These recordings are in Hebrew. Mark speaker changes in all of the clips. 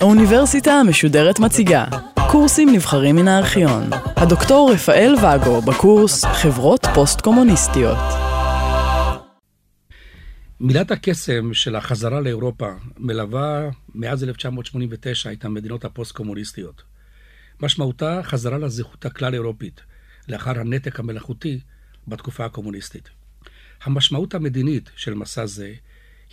Speaker 1: האוניברסיטה המשודרת מציגה קורסים נבחרים מן הארכיון. הדוקטור רפאל ואגו בקורס חברות פוסט-קומוניסטיות.
Speaker 2: מילת הקסם של החזרה לאירופה מלווה מאז 1989 את המדינות הפוסט-קומוניסטיות. משמעותה חזרה לזהות הכלל-אירופית, לאחר הנתק המלאכותי בתקופה הקומוניסטית. המשמעות המדינית של מסע זה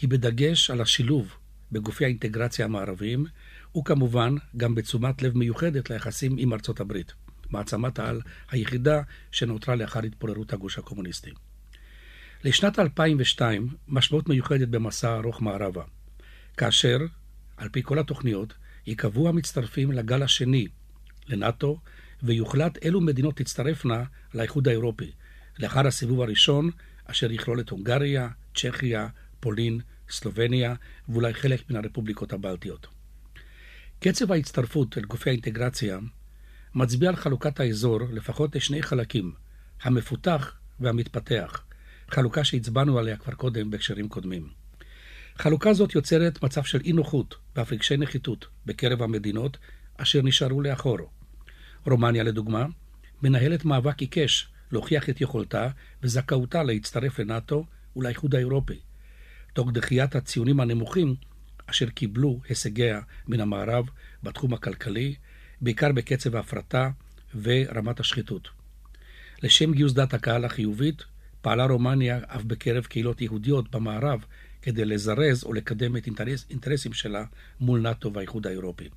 Speaker 2: היא בדגש על השילוב בגופי האינטגרציה המערביים, וכמובן גם בתשומת לב מיוחדת ליחסים עם ארצות הברית, מעצמת העל היחידה שנותרה לאחר התפוררות הגוש הקומוניסטי. לשנת 2002 משמעות מיוחדת במסע ארוך מערבה, כאשר, על פי כל התוכניות, ייקבעו המצטרפים לגל השני, לנאט"ו, ויוחלט אילו מדינות תצטרפנה לאיחוד האירופי, לאחר הסיבוב הראשון, אשר יכלול את הונגריה, צ'כיה, פולין, סלובניה ואולי חלק מן הרפובליקות הבלטיות. קצב ההצטרפות אל גופי האינטגרציה מצביע על חלוקת האזור לפחות לשני חלקים, המפותח והמתפתח, חלוקה שהצבענו עליה כבר קודם בהקשרים קודמים. חלוקה זאת יוצרת מצב של אי נוחות ואף רגשי נחיתות בקרב המדינות אשר נשארו לאחור. רומניה, לדוגמה, מנהלת מאבק עיקש להוכיח את יכולתה וזכאותה להצטרף לנאט"ו ולאיחוד האירופי, תוך דחיית הציונים הנמוכים אשר קיבלו הישגיה מן המערב בתחום הכלכלי, בעיקר בקצב ההפרטה ורמת השחיתות. לשם גיוס דעת הקהל החיובית, פעלה רומניה אף בקרב קהילות יהודיות במערב כדי לזרז או לקדם את אינטרס, אינטרסים שלה מול נאט"ו והאיחוד האירופי.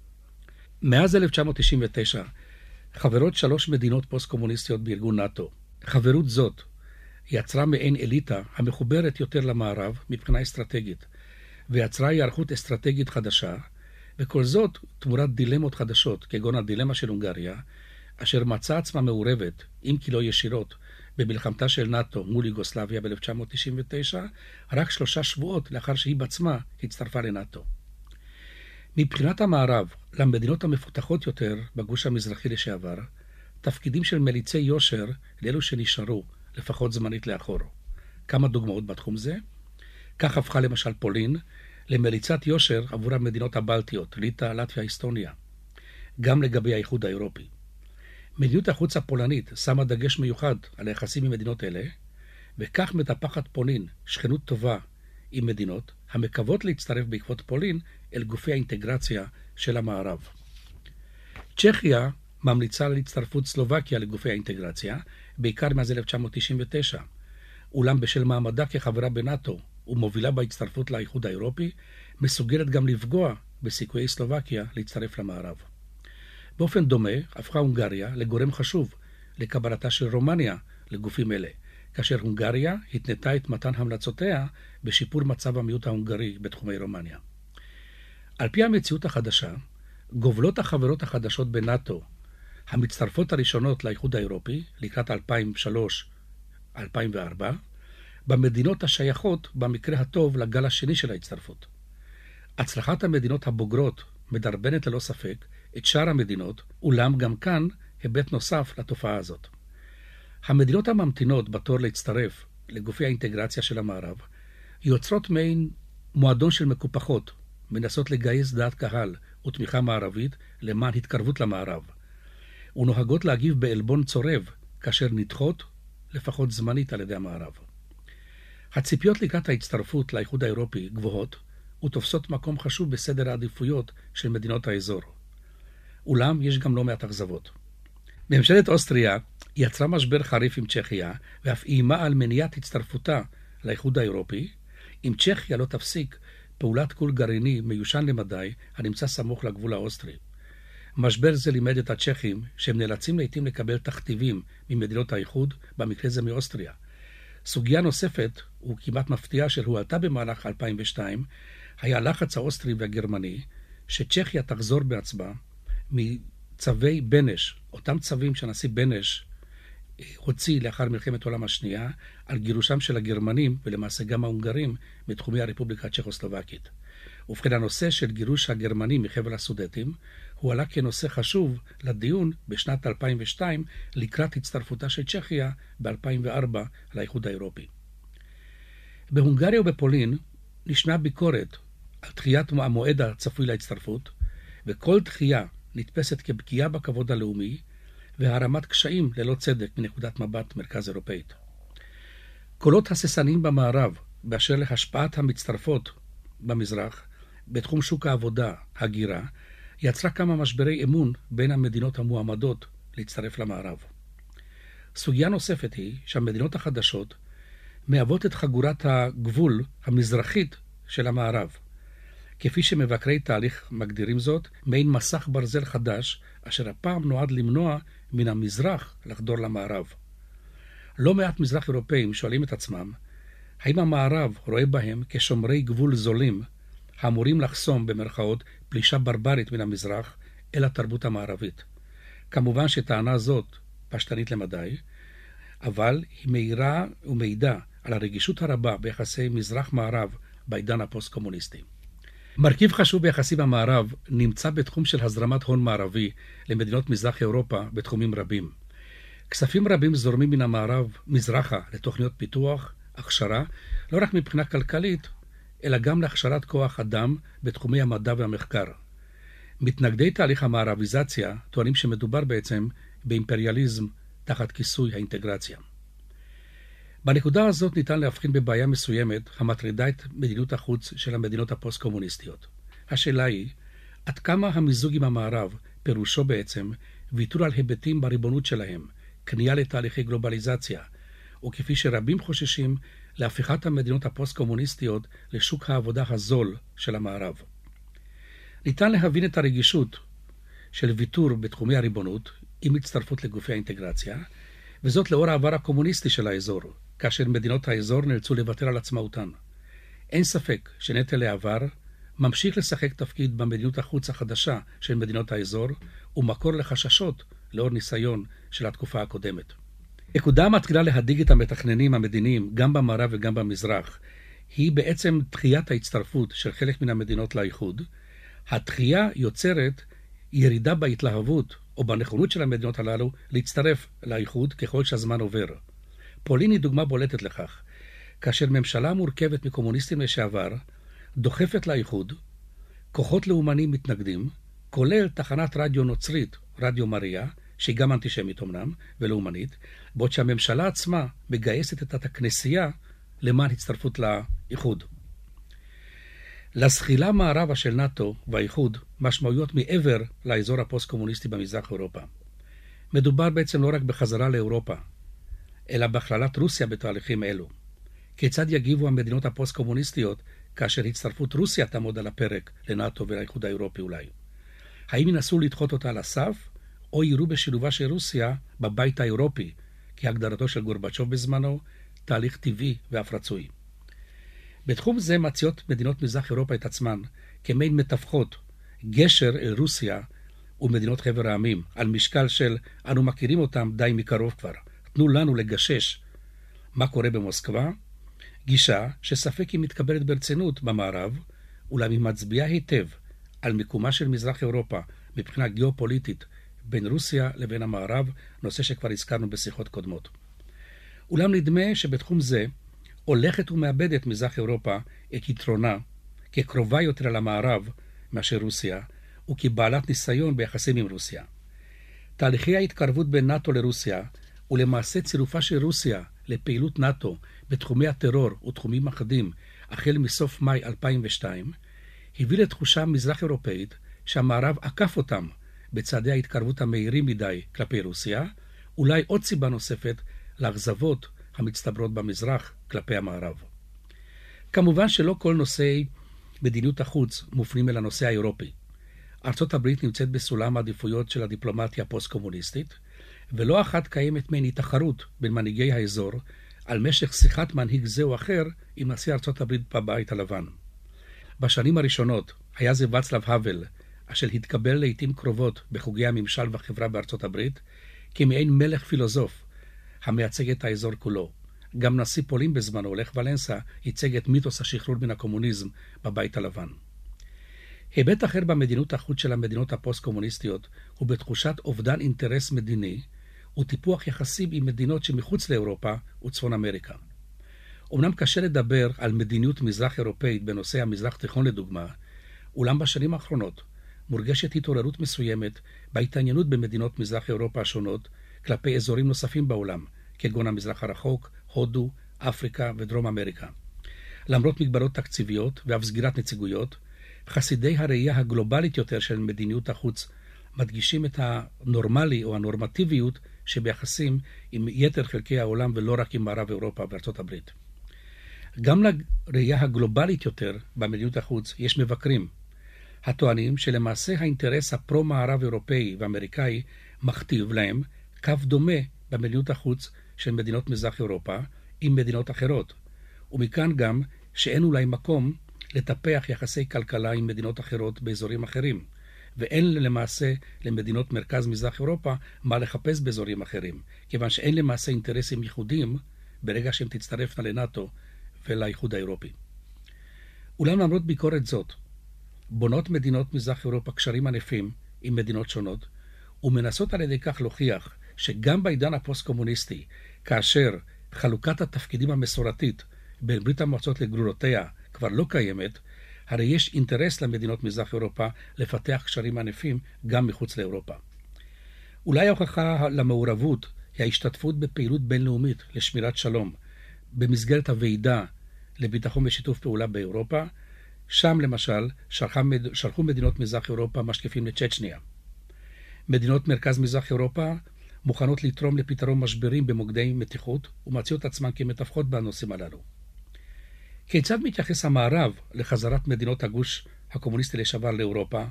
Speaker 2: מאז 1999 חברות שלוש מדינות פוסט-קומוניסטיות בארגון נאט"ו. חברות זאת יצרה מעין אליטה המחוברת יותר למערב מבחינה אסטרטגית, ויצרה היערכות אסטרטגית חדשה, וכל זאת תמורת דילמות חדשות, כגון הדילמה של הונגריה, אשר מצאה עצמה מעורבת, אם כי לא ישירות, במלחמתה של נאט"ו מול יוגוסלביה ב-1999, רק שלושה שבועות לאחר שהיא בעצמה הצטרפה לנאט"ו. מבחינת המערב, למדינות המפותחות יותר בגוש המזרחי לשעבר, תפקידים של מליצי יושר לאלו שנשארו, לפחות זמנית לאחור. כמה דוגמאות בתחום זה. כך הפכה למשל פולין למליצת יושר עבור המדינות הבלטיות, ליטא, לטביה, אסטוניה. גם לגבי האיחוד האירופי. מדיניות החוץ הפולנית שמה דגש מיוחד על היחסים עם מדינות אלה, וכך מטפחת פולין שכנות טובה עם מדינות המקוות להצטרף בעקבות פולין אל גופי האינטגרציה של המערב. צ'כיה ממליצה על הצטרפות סלובקיה לגופי האינטגרציה, בעיקר מאז 1999, אולם בשל מעמדה כחברה בנאט"ו ומובילה בהצטרפות לאיחוד האירופי, מסוגלת גם לפגוע בסיכויי סלובקיה להצטרף למערב. באופן דומה הפכה הונגריה לגורם חשוב לקבלתה של רומניה לגופים אלה, כאשר הונגריה התנתה את מתן המלצותיה בשיפור מצב המיעוט ההונגרי בתחומי רומניה. על פי המציאות החדשה, גובלות החברות החדשות בנאט"ו, המצטרפות הראשונות לאיחוד האירופי, לקראת 2003-2004, במדינות השייכות, במקרה הטוב, לגל השני של ההצטרפות. הצלחת המדינות הבוגרות מדרבנת ללא ספק את שאר המדינות, אולם גם כאן היבט נוסף לתופעה הזאת. המדינות הממתינות בתור להצטרף לגופי האינטגרציה של המערב יוצרות מעין מועדון של מקופחות, מנסות לגייס דעת קהל ותמיכה מערבית למען התקרבות למערב, ונוהגות להגיב בעלבון צורב כאשר נדחות, לפחות זמנית, על ידי המערב. הציפיות לקראת ההצטרפות לאיחוד האירופי גבוהות ותופסות מקום חשוב בסדר העדיפויות של מדינות האזור. אולם יש גם לא מעט אכזבות. ממשלת אוסטריה יצרה משבר חריף עם צ'כיה ואף איימה על מניעת הצטרפותה לאיחוד האירופי, אם צ'כיה לא תפסיק פעולת כור גרעיני מיושן למדי הנמצא סמוך לגבול האוסטרי. משבר זה לימד את הצ'כים שהם נאלצים לעיתים לקבל תכתיבים ממדינות האיחוד, במקרה זה מאוסטריה. סוגיה נוספת, וכמעט מפתיעה, אשר הועלתה במהלך 2002, היה הלחץ האוסטרי והגרמני שצ'כיה תחזור בעצמה מצווי בנש, אותם צווים שהנשיא בנש אה, הוציא לאחר מלחמת העולם השנייה על גירושם של הגרמנים ולמעשה גם ההונגרים מתחומי הרפובליקה הצ'כוסלובקית. ובכן הנושא של גירוש הגרמנים מחבל הסודטים הועלה כנושא חשוב לדיון בשנת 2002 לקראת הצטרפותה של צ'כיה ב-2004 לאיחוד האירופי. בהונגריה ובפולין נשמעה ביקורת על דחיית המועד הצפוי להצטרפות, וכל דחייה נתפסת כפגיעה בכבוד הלאומי והערמת קשיים ללא צדק מנקודת מבט מרכז אירופאית. קולות הססניים במערב באשר להשפעת המצטרפות במזרח בתחום שוק העבודה, הגירה, יצרה כמה משברי אמון בין המדינות המועמדות להצטרף למערב. סוגיה נוספת היא שהמדינות החדשות מהוות את חגורת הגבול המזרחית של המערב. כפי שמבקרי תהליך מגדירים זאת, מעין מסך ברזל חדש, אשר הפעם נועד למנוע מן המזרח לחדור למערב. לא מעט מזרח אירופאים שואלים את עצמם, האם המערב רואה בהם כשומרי גבול זולים, האמורים לחסום, במרכאות, פלישה ברברית מן המזרח אל התרבות המערבית. כמובן שטענה זאת פשטנית למדי, אבל היא מאירה ומעידה על הרגישות הרבה ביחסי מזרח-מערב בעידן הפוסט-קומוניסטי. מרכיב חשוב ביחסים במערב נמצא בתחום של הזרמת הון מערבי למדינות מזרח אירופה בתחומים רבים. כספים רבים זורמים מן המערב מזרחה לתוכניות פיתוח, הכשרה, לא רק מבחינה כלכלית, אלא גם להכשרת כוח אדם בתחומי המדע והמחקר. מתנגדי תהליך המערביזציה טוענים שמדובר בעצם באימפריאליזם תחת כיסוי האינטגרציה. בנקודה הזאת ניתן להבחין בבעיה מסוימת המטרידה את מדיניות החוץ של המדינות הפוסט-קומוניסטיות. השאלה היא, עד כמה המיזוג עם המערב פירושו בעצם ויתור על היבטים בריבונות שלהם, כניעה לתהליכי גלובליזציה, וכפי שרבים חוששים, להפיכת המדינות הפוסט-קומוניסטיות לשוק העבודה הזול של המערב. ניתן להבין את הרגישות של ויתור בתחומי הריבונות עם הצטרפות לגופי האינטגרציה, וזאת לאור העבר הקומוניסטי של האזור, כאשר מדינות האזור נאלצו לוותר על עצמאותן. אין ספק שנטל העבר ממשיך לשחק תפקיד במדיניות החוץ החדשה של מדינות האזור, ומקור לחששות לאור ניסיון של התקופה הקודמת. נקודה מתחילה להדאיג את המתכננים המדיניים, גם במערב וגם במזרח, היא בעצם דחיית ההצטרפות של חלק מן המדינות לאיחוד. הדחייה יוצרת ירידה בהתלהבות או בנכונות של המדינות הללו להצטרף לאיחוד ככל שהזמן עובר. פולין היא דוגמה בולטת לכך. כאשר ממשלה מורכבת מקומוניסטים לשעבר דוחפת לאיחוד, כוחות לאומנים מתנגדים, כולל תחנת רדיו נוצרית, רדיו מריה, שהיא גם אנטישמית אמנם, ולאומנית, בעוד שהממשלה עצמה מגייסת את הכנסייה למען הצטרפות לאיחוד. לזחילה מערבה של נאט"ו והאיחוד משמעויות מעבר לאזור הפוסט-קומוניסטי במזרח אירופה. מדובר בעצם לא רק בחזרה לאירופה, אלא בהכללת רוסיה בתהליכים אלו. כיצד יגיבו המדינות הפוסט-קומוניסטיות כאשר הצטרפות רוסיה תעמוד על הפרק לנאט"ו ולאיחוד האירופי אולי? האם ינסו לדחות אותה על הסף, או יראו בשילובה של רוסיה בבית האירופי, כהגדרתו של גורבצ'וב בזמנו, תהליך טבעי ואף רצוי. בתחום זה מציעות מדינות מזרח אירופה את עצמן כמעין מתווכות, גשר אל רוסיה ומדינות חבר העמים, על משקל של אנו מכירים אותם די מקרוב כבר. תנו לנו לגשש מה קורה במוסקבה, גישה שספק אם מתקבלת ברצינות במערב, אולם היא מצביעה היטב על מיקומה של מזרח אירופה מבחינה גיאופוליטית בין רוסיה לבין המערב, נושא שכבר הזכרנו בשיחות קודמות. אולם נדמה שבתחום זה הולכת ומאבדת מזרח אירופה את יתרונה כקרובה יותר אל המערב מאשר רוסיה, וכבעלת ניסיון ביחסים עם רוסיה. תהליכי ההתקרבות בין נאט"ו לרוסיה, ולמעשה צירופה של רוסיה לפעילות נאט"ו בתחומי הטרור ותחומים אחדים החל מסוף מאי 2002, הביא לתחושה מזרח אירופאית שהמערב עקף אותם בצעדי ההתקרבות המהירים מדי כלפי רוסיה, אולי עוד סיבה נוספת לאכזבות המצטברות במזרח כלפי המערב. כמובן שלא כל נושאי מדיניות החוץ מופנים אל הנושא האירופי. ארצות הברית נמצאת בסולם העדיפויות של הדיפלומטיה הפוסט-קומוניסטית, ולא אחת קיימת מעין תחרות בין מנהיגי האזור על משך שיחת מנהיג זה או אחר עם נשיא ארצות הברית בבית הלבן. בשנים הראשונות היה זה ואצלב האוול, אשר התקבל לעיתים קרובות בחוגי הממשל והחברה בארצות הברית, כמעין מלך פילוסוף המייצג את האזור כולו. גם נשיא פולין בזמנו, לך ולנסה, ייצג את מיתוס השחרור מן הקומוניזם בבית הלבן. היבט אחר במדיניות החוץ של המדינות הפוסט-קומוניסטיות הוא בתחושת אובדן אינטרס מדיני וטיפוח יחסים עם מדינות שמחוץ לאירופה וצפון אמריקה. אמנם קשה לדבר על מדיניות מזרח אירופאית בנושא המזרח תיכון לדוגמה, אולם בשנים האחרונות מורגשת התעוררות מסוימת בהתעניינות במדינות מזרח אירופה השונות כלפי אזורים נוספים בעולם, כגון המזרח הרחוק, הודו, אפריקה ודרום אמריקה. למרות מגבלות תקציביות ואף סגירת נציגויות, חסידי הראייה הגלובלית יותר של מדיניות החוץ מדגישים את הנורמלי או הנורמטיביות שביחסים עם יתר חלקי העולם ולא רק עם מערב אירופה וארצות הברית. גם לראייה הגלובלית יותר במדיניות החוץ יש מבקרים, הטוענים שלמעשה האינטרס הפרו-מערב אירופאי ואמריקאי מכתיב להם קו דומה במדיניות החוץ של מדינות מזרח אירופה עם מדינות אחרות, ומכאן גם שאין אולי מקום לטפח יחסי כלכלה עם מדינות אחרות באזורים אחרים, ואין למעשה למדינות מרכז-מזרח אירופה מה לחפש באזורים אחרים, כיוון שאין למעשה אינטרסים ייחודיים ברגע שהן תצטרפנה לנאט"ו ולאיחוד האירופי. אולם למרות ביקורת זאת, בונות מדינות מזרח אירופה קשרים ענפים עם מדינות שונות, ומנסות על ידי כך להוכיח שגם בעידן הפוסט-קומוניסטי, כאשר חלוקת התפקידים המסורתית בין ברית המועצות לגרורותיה כבר לא קיימת, הרי יש אינטרס למדינות מזרח אירופה לפתח קשרים ענפים גם מחוץ לאירופה. אולי ההוכחה למעורבות היא ההשתתפות בפעילות בינלאומית לשמירת שלום במסגרת הוועידה לביטחון ושיתוף פעולה באירופה, שם למשל שלחו מדינות מזרח אירופה משקיפים לצ'צ'ניה. מדינות מרכז מזרח אירופה מוכנות לתרום לפתרון משברים במוקדי מתיחות ומציעות עצמן כמתווכות בנושאים הללו. כיצד מתייחס המערב לחזרת מדינות הגוש הקומוניסטי לשעבר לאירופה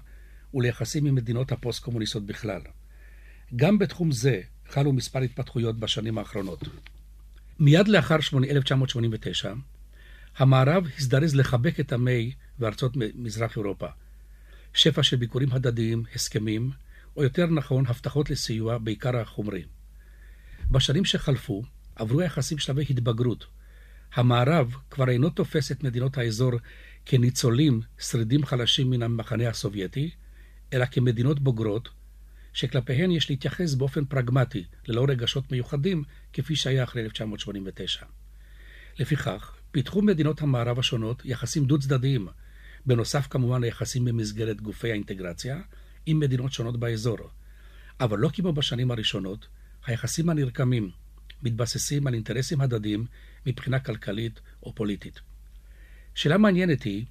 Speaker 2: וליחסים עם מדינות הפוסט-קומוניסטיות בכלל? גם בתחום זה חלו מספר התפתחויות בשנים האחרונות. מיד לאחר 1989, המערב הזדרז לחבק את עמי וארצות מזרח אירופה. שפע של ביקורים הדדיים, הסכמים, או יותר נכון, הבטחות לסיוע, בעיקר החומרי. בשנים שחלפו, עברו היחסים שלבי התבגרות. המערב כבר אינו תופס את מדינות האזור כניצולים, שרידים חלשים מן המחנה הסובייטי, אלא כמדינות בוגרות, שכלפיהן יש להתייחס באופן פרגמטי, ללא רגשות מיוחדים, כפי שהיה אחרי 1989. לפיכך, פיתחו מדינות המערב השונות יחסים דו-צדדיים, בנוסף כמובן ליחסים במסגרת גופי האינטגרציה, עם מדינות שונות באזור. אבל לא כמו בשנים הראשונות, היחסים הנרקמים מתבססים על אינטרסים הדדיים מבחינה כלכלית או פוליטית. שאלה מעניינת היא,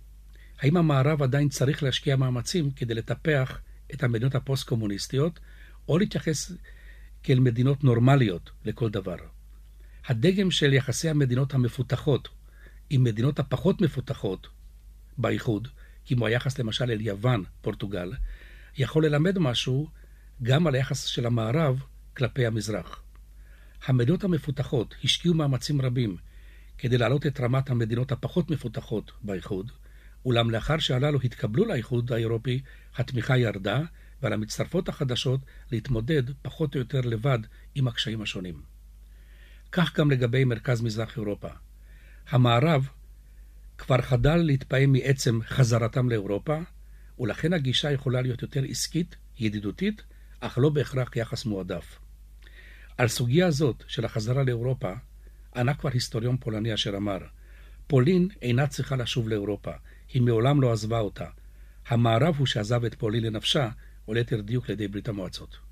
Speaker 2: האם המערב עדיין צריך להשקיע מאמצים כדי לטפח את המדינות הפוסט-קומוניסטיות, או להתייחס כאל מדינות נורמליות לכל דבר. הדגם של יחסי המדינות המפותחות עם מדינות הפחות מפותחות באיחוד, כמו היחס למשל אל יוון, פורטוגל, יכול ללמד משהו גם על היחס של המערב כלפי המזרח. המדינות המפותחות השקיעו מאמצים רבים כדי להעלות את רמת המדינות הפחות מפותחות באיחוד, אולם לאחר שהללו התקבלו לאיחוד האירופי, התמיכה ירדה, ועל המצטרפות החדשות להתמודד פחות או יותר לבד עם הקשיים השונים. כך גם לגבי מרכז מזרח אירופה. המערב כבר חדל להתפעם מעצם חזרתם לאירופה, ולכן הגישה יכולה להיות יותר עסקית, ידידותית, אך לא בהכרח יחס מועדף. על סוגיה זאת של החזרה לאירופה, ענה כבר היסטוריון פולני אשר אמר, פולין אינה צריכה לשוב לאירופה, היא מעולם לא עזבה אותה. המערב הוא שעזב את פולין לנפשה, או ליתר דיוק לידי ברית המועצות.